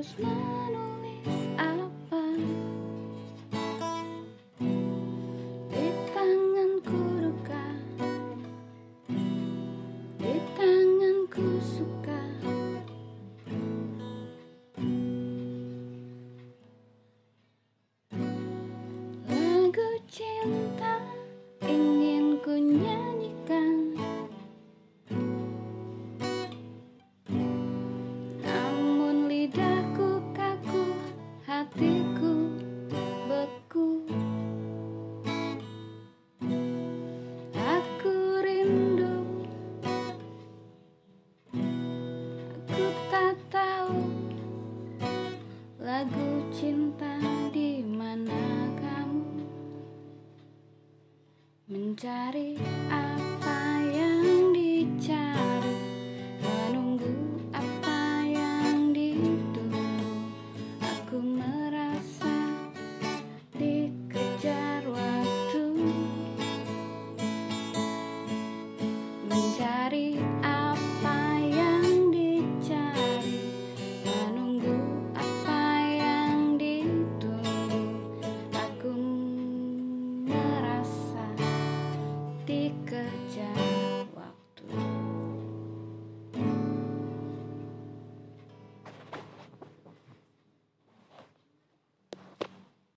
menulis apa? Di tanganku duka. Di tanganku suka. Lagu cinta hatiku beku Aku rindu. Aku tak tahu lagu cinta di mana kamu. Mencari kejar waktu.